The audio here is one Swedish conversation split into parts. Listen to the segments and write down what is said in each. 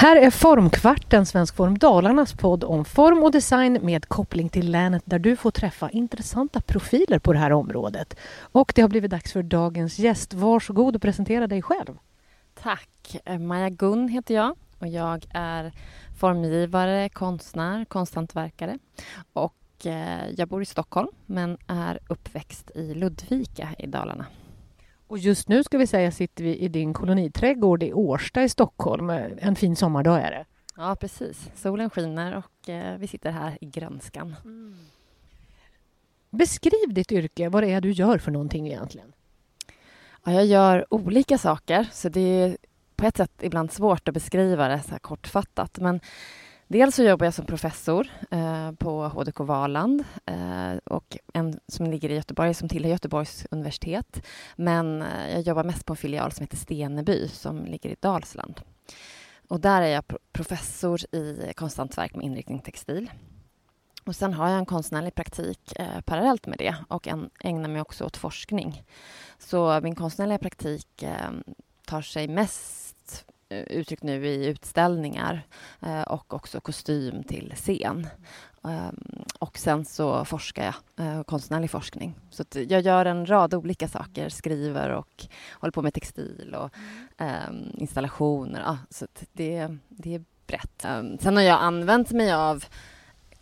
Här är Formkvarten, Svensk Form Dalarnas podd om form och design med koppling till länet där du får träffa intressanta profiler på det här området. Och det har blivit dags för dagens gäst. Varsågod och presentera dig själv. Tack. Eh, Maja Gunn heter jag och jag är formgivare, konstnär, konsthantverkare och eh, jag bor i Stockholm men är uppväxt i Ludvika i Dalarna. Och just nu ska vi säga sitter vi i din koloniträdgård i Årsta i Stockholm. En fin sommardag är det. Ja, precis. Solen skiner och eh, vi sitter här i grönskan. Mm. Beskriv ditt yrke. Vad det är du gör för någonting egentligen? Ja, jag gör olika saker, så det är på ett sätt ibland svårt att beskriva det så kortfattat. Men Dels så jobbar jag som professor eh, på HDK Valand eh, och en som ligger i Göteborg som tillhör Göteborgs universitet. Men eh, jag jobbar mest på en filial som heter Steneby som ligger i Dalsland. Och där är jag professor i konsthantverk med inriktning textil. Och sen har jag en konstnärlig praktik eh, parallellt med det och en, ägnar mig också åt forskning. Så min konstnärliga praktik eh, tar sig mest Eh, uttryckt nu i utställningar eh, och också kostym till scen. Ehm, och sen så forskar jag, eh, konstnärlig forskning. Så jag gör en rad olika saker, skriver och håller på med textil och ehm, installationer. Ja, så det, det är brett. Ehm, sen har jag använt mig av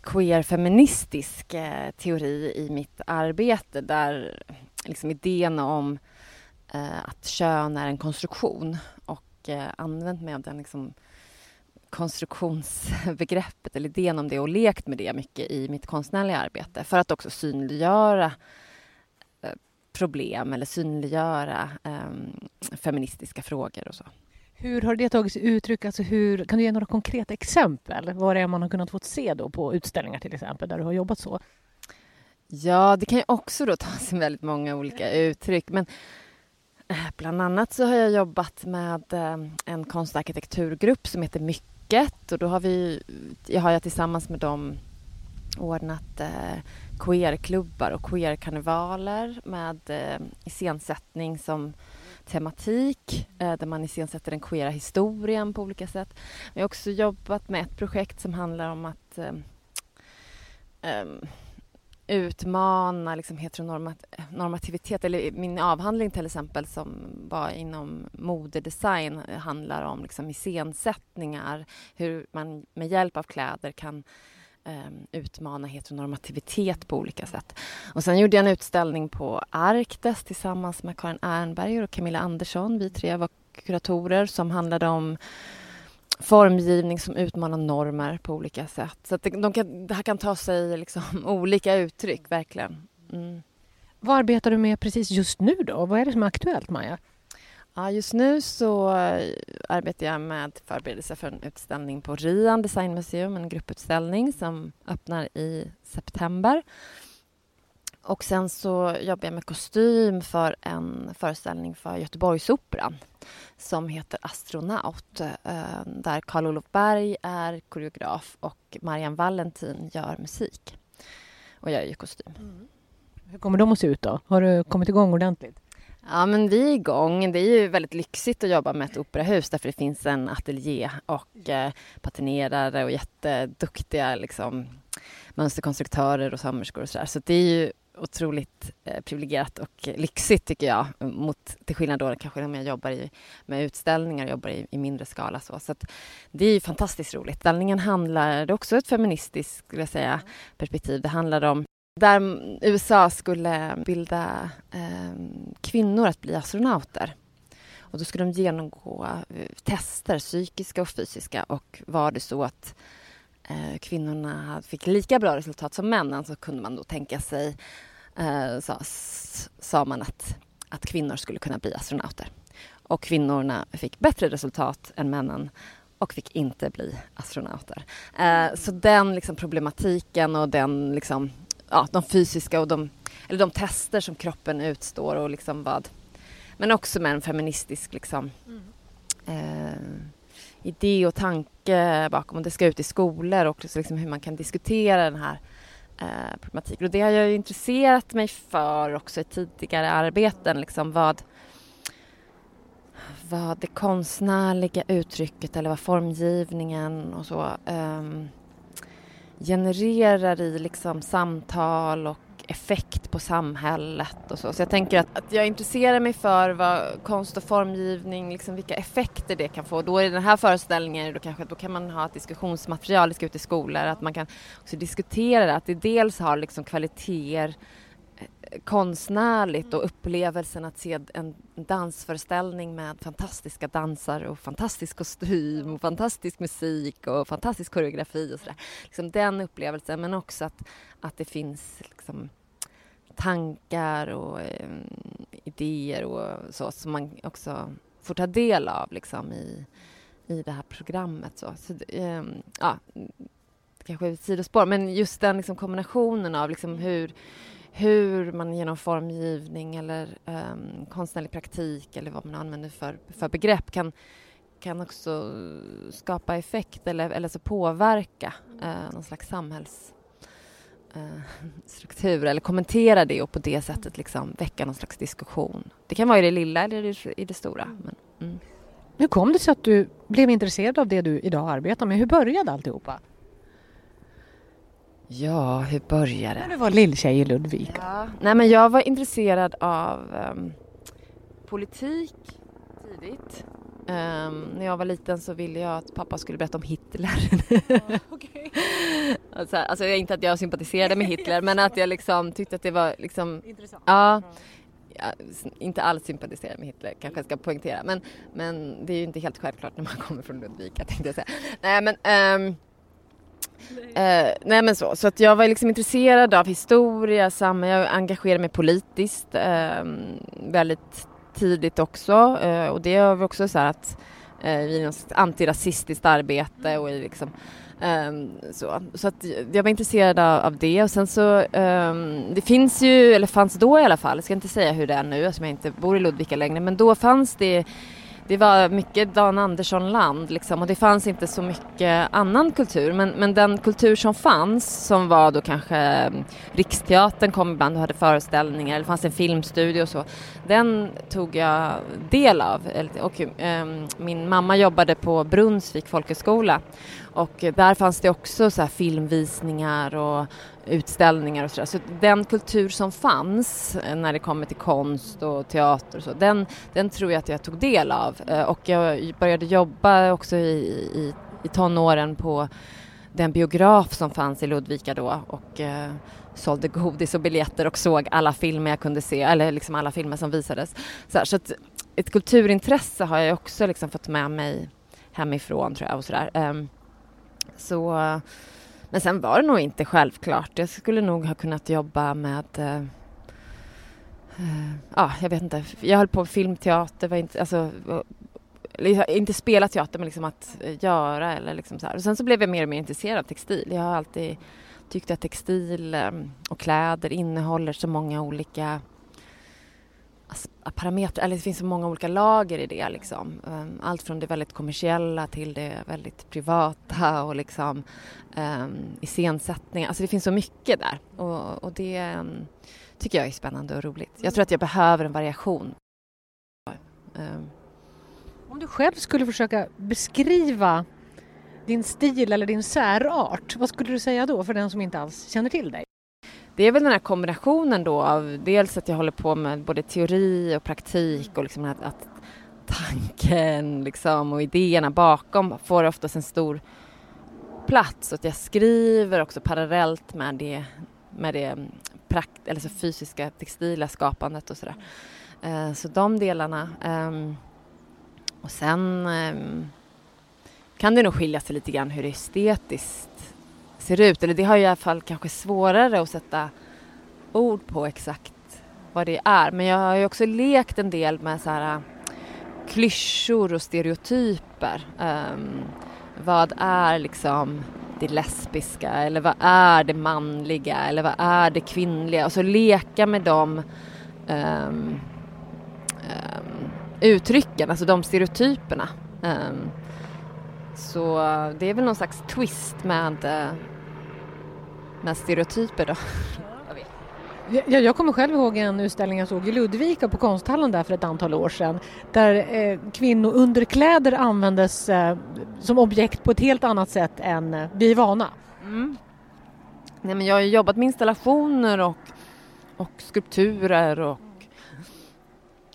queer-feministisk eh, teori i mitt arbete där liksom idén om eh, att kön är en konstruktion och eh, använt mig av den liksom, konstruktionsbegreppet eller idén om det och lekt med det mycket i mitt konstnärliga arbete för att också synliggöra eh, problem eller synliggöra eh, feministiska frågor och så. Hur har det tagit sig uttryck? Alltså hur, kan du ge några konkreta exempel? Vad det är man har kunnat få se då på utställningar till exempel där du har jobbat så? Ja, det kan ju också då ta sig väldigt många olika uttryck. Men Eh, bland annat så har jag jobbat med eh, en konstarkitekturgrupp som heter Mycket och då har vi, jag har jag tillsammans med dem ordnat eh, queerklubbar och queerkarnevaler med iscensättning som tematik där man iscensätter den queera historien på olika sätt. Jag har också jobbat med ett projekt som handlar om att um, utmana liksom heteronormativitet. Eller min avhandling till exempel som var inom modedesign handlar om liksom iscensättningar, hur man med hjälp av kläder kan um, utmana heteronormativitet på olika sätt. Och sen gjorde jag en utställning på Arkdes tillsammans med Karin Ernberger och Camilla Andersson. Vi tre var kuratorer som handlade om formgivning som utmanar normer på olika sätt. Så det, de kan, det här kan ta sig liksom olika uttryck, verkligen. Mm. Vad arbetar du med precis just nu då? Vad är det som är aktuellt, Maja? Ja, just nu så eh, arbetar jag med förberedelser för en utställning på Rian Designmuseum, en grupputställning som öppnar i september. Och sen så jobbar jag med kostym för en föreställning för Göteborgsoperan som heter Astronaut eh, där Karl Olof Berg är koreograf och Marianne Valentin gör musik. Och jag är ju kostym. Mm. Hur kommer de att se ut då? Har du kommit igång ordentligt? Ja, men vi är igång. Det är ju väldigt lyxigt att jobba med ett operahus därför det finns en ateljé och eh, patinerare och jätteduktiga liksom, mönsterkonstruktörer och sömmerskor och sådär. Så det är ju otroligt eh, privilegierat och lyxigt tycker jag. Mot, till skillnad då kanske om jag jobbar i, med utställningar och jobbar i, i, mindre skala. Så, så det är ju fantastiskt roligt. Utställningen handlar, det är också ett feministiskt skulle jag säga, perspektiv. Det handlar om där USA skulle bilda eh, kvinnor att bli astronauter. Och då skulle de genomgå eh, tester, psykiska och fysiska. Och var det så att eh, kvinnorna fick lika bra resultat som männen så kunde man då tänka sig eh, sa, sa man att, att kvinnor skulle kunna bli astronauter. Och kvinnorna fick bättre resultat än männen och fick inte bli astronauter. Eh, så den liksom, problematiken och den, liksom, ja, de fysiska och de, eller de tester som kroppen utstår och liksom vad, men också med en feministisk liksom, mm. eh, idé och tanke bakom och det ska ut i skolor och liksom hur man kan diskutera den här eh, problematiken. Och det har jag intresserat mig för också i tidigare arbeten. Liksom vad, vad det konstnärliga uttrycket eller vad formgivningen och så eh, genererar i liksom samtal och effekt på samhället och så. Så jag tänker att, att jag intresserar mig för vad konst och formgivning, liksom vilka effekter det kan få. Då i den här föreställningen då, kanske, då kan man ha ett diskussionsmaterial, ska ut i skolor, att man kan också diskutera det, att det dels har liksom kvaliteter eh, konstnärligt och upplevelsen att se en dansföreställning med fantastiska dansare och fantastisk kostym och fantastisk musik och fantastisk koreografi och sådär. Liksom den upplevelsen men också att, att det finns liksom tankar och eh, idéer och så som man också får ta del av liksom i, i det här programmet. Så, så eh, ja, kanske ett sidospår, men just den liksom kombinationen av liksom hur hur man genom formgivning eller eh, konstnärlig praktik eller vad man använder för, för begrepp kan, kan också skapa effekt eller, eller så påverka eh, någon slags samhälls... uh, eller kommentera det och på det sättet liksom väcka någon slags diskussion. Det kan vara i det lilla eller i det stora. Men, mm. Hur kom det sig att du blev intresserad av det du idag arbetar med? Hur började alltihopa? Ja, hur började det? När du var lilltjej i Ludvika. Ja. Nej, men jag var intresserad av um, politik tidigt. Um, när jag var liten så ville jag att pappa skulle berätta om Hitler. Oh, okay. alltså, alltså, inte att jag sympatiserade med Hitler men att jag liksom tyckte att det var liksom... Intressant. Ja, inte alls sympatiserade med Hitler kanske jag ska poängtera men, men det är ju inte helt självklart när man kommer från Ludvika tänkte jag säga. Nej men um, Eh, nej men så, så att jag var liksom intresserad av historia, samma, jag engagerade mig politiskt eh, väldigt tidigt också eh, och det har vi också så här att eh, i något antirasistiskt arbete och i liksom Um, så. så att jag var intresserad av, av det och sen så um, det finns ju, eller fanns då i alla fall, jag ska inte säga hur det är nu eftersom jag inte bor i Ludvika längre, men då fanns det det var mycket Dan Andersson-land liksom, och det fanns inte så mycket annan kultur. Men, men den kultur som fanns, som var då kanske mm, Riksteatern kom ibland och hade föreställningar, eller det fanns en filmstudio och så, den tog jag del av. Och, um, min mamma jobbade på Brunnsvik folkhögskola och där fanns det också så filmvisningar och utställningar och sådär. Så den kultur som fanns eh, när det kommer till konst och teater och så, den, den tror jag att jag tog del av. Eh, och jag började jobba också i, i, i tonåren på den biograf som fanns i Ludvika då och eh, sålde godis och biljetter och såg alla filmer jag kunde se, eller liksom alla filmer som visades. Så, här, så att ett kulturintresse har jag också liksom fått med mig hemifrån tror jag och sådär. Um, så men sen var det nog inte självklart. Jag skulle nog ha kunnat jobba med eh, eh, ja, jag vet inte. Jag höll på med filmteater, var inte, alltså, inte spela teater men liksom att eh, göra eller liksom så här. Och sen så blev jag mer och mer intresserad av textil. Jag har alltid tyckt att textil eh, och kläder innehåller så många olika parametrar, eller det finns så många olika lager i det liksom. Ehm, allt från det väldigt kommersiella till det väldigt privata och liksom ehm, um, iscensättningar. Alltså det finns så mycket där och, och det um, tycker jag är spännande och roligt. Jag tror att jag behöver en variation. Um. Om du själv skulle försöka beskriva din stil eller din särart, vad skulle du säga då för den som inte alls känner till dig? Det är väl den här kombinationen då av dels att jag håller på med både teori och praktik och liksom att, att tanken liksom och idéerna bakom får oftast en stor plats och att jag skriver också parallellt med det, med det mm, prakt, eller så fysiska textila skapandet och sådär. Eh, så de delarna. Ehm, och sen ehm, kan det nog skilja sig lite grann hur det är estetiskt ser ut. Eller det har i alla fall kanske svårare att sätta ord på exakt vad det är. Men jag har ju också lekt en del med så här äh, klyschor och stereotyper. Um, vad är liksom det lesbiska eller vad är det manliga eller vad är det kvinnliga och så leka med de um, um, ehm, ehm, uttrycken, alltså de stereotyperna. Um, så det är väl någon slags twist med, eh, med stereotyper då. Jag, jag kommer själv ihåg en utställning jag såg i Ludvika på konsthallen där för ett antal år sedan där eh, kvinnounderkläder användes eh, som objekt på ett helt annat sätt än eh, vi är vana. Mm. Nej, men jag har jobbat med installationer och, och skulpturer och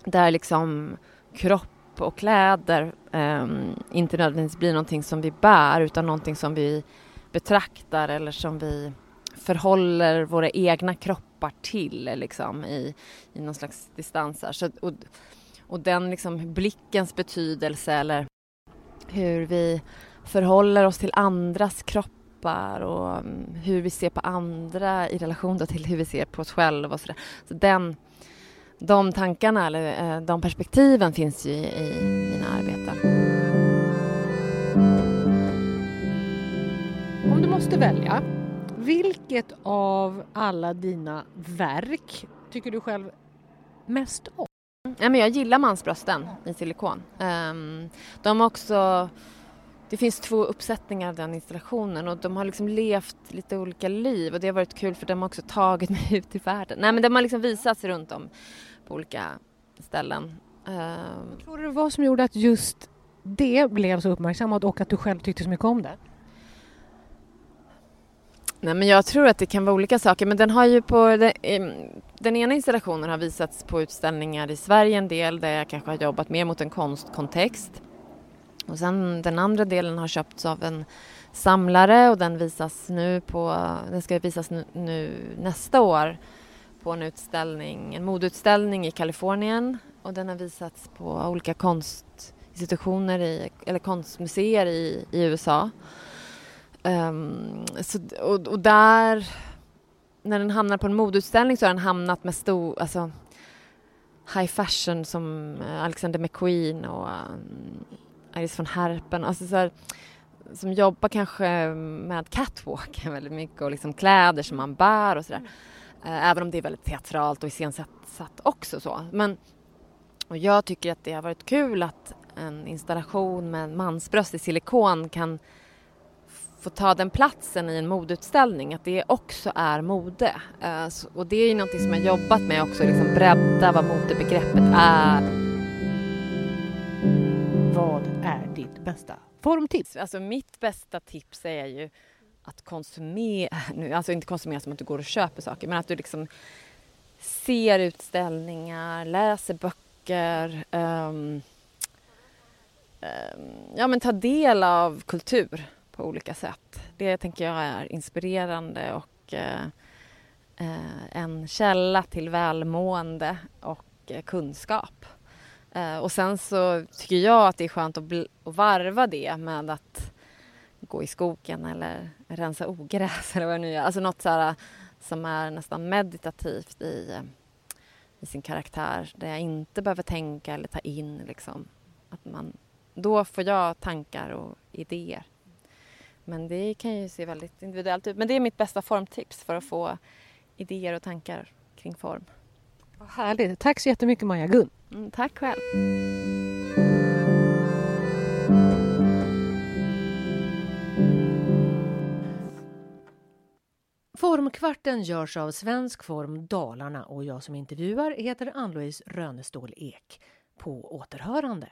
där liksom kropp och kläder eh, inte nödvändigtvis blir någonting som vi bär utan någonting som vi betraktar eller som vi förhåller våra egna kroppar till liksom, i, i någon slags distans. Så, och, och den liksom, blickens betydelse eller hur vi förhåller oss till andras kroppar och mm, hur vi ser på andra i relation till hur vi ser på oss själva och sådär. Så den, de tankarna eller eh, de perspektiven finns ju i, i mina arbeten. Om du måste välja, vilket av alla dina verk tycker du själv mest om? Ja, men jag gillar mansbrösten i silikon. Um, de har också det finns två uppsättningar av den installationen och de har liksom levt lite olika liv och det har varit kul för de har också tagit mig ut i världen. Nej men de har liksom visats runt om på olika ställen. Um, tror du det var som gjorde att just det blev så uppmärksammat och att du själv tyckte så mycket om det? Nej, men jag tror att det kan vara olika saker, men den har ju på den, den ena installationen har visats på utställningar i Sverige en del där jag kanske har jobbat mer mot en konstkontext. Och sen den andra delen har köpts av en samlare och den visas nu på, den ska visas nu, nu nästa år på en utställning, en modeutställning i Kalifornien och den har visats på olika konstinstitutioner i, eller konstmuseer i, i USA. Um, så, och, och, där, när den hamnar på en modeutställning så har den hamnat med stor, alltså high fashion som eh, Alexander McQueen och um, Iris von Herpen, alltså så här, som jobbar kanske med catwalk väldigt mycket och liksom kläder som man bär och sådär. Mm. Uh, även om det är väldigt teatralt och iscensatt också så. Men, och jag tycker att det har varit kul att en installation med mansbröst i silikon kan få ta den platsen i en modeutställning, att det också är mode. Uh, och det är ju någonting som jag jobbat med också, liksom bredda vad modebegreppet är. Ditt bästa formtips? Alltså mitt bästa tips är ju att konsumera, alltså inte konsumera som att du går och köper saker, men att du liksom ser utställningar, läser böcker, um, um, ja men ta del av kultur på olika sätt. Det tänker jag är inspirerande och eh, eh en källa till välmående och eh, kunskap. Eh, och sen så tycker jag att det är skönt att, att varva det med att gå i skogen eller rensa ogräs eller vad det nu är. Alltså något så här, eh, som är nästan meditativt i, eh, i sin karaktär där jag inte behöver tänka eller ta in liksom. Att man, då får jag tankar och idéer. Men det kan ju se väldigt individuellt ut. Men det är mitt bästa formtips för att få idéer och tankar kring form. Vad härligt. Tack så jättemycket Maja Gunn. Mm, tack själv. Formkvarten görs av Svensk Form Dalarna och jag som intervjuar heter Ann-Louise Rönestål Ek. På återhörande.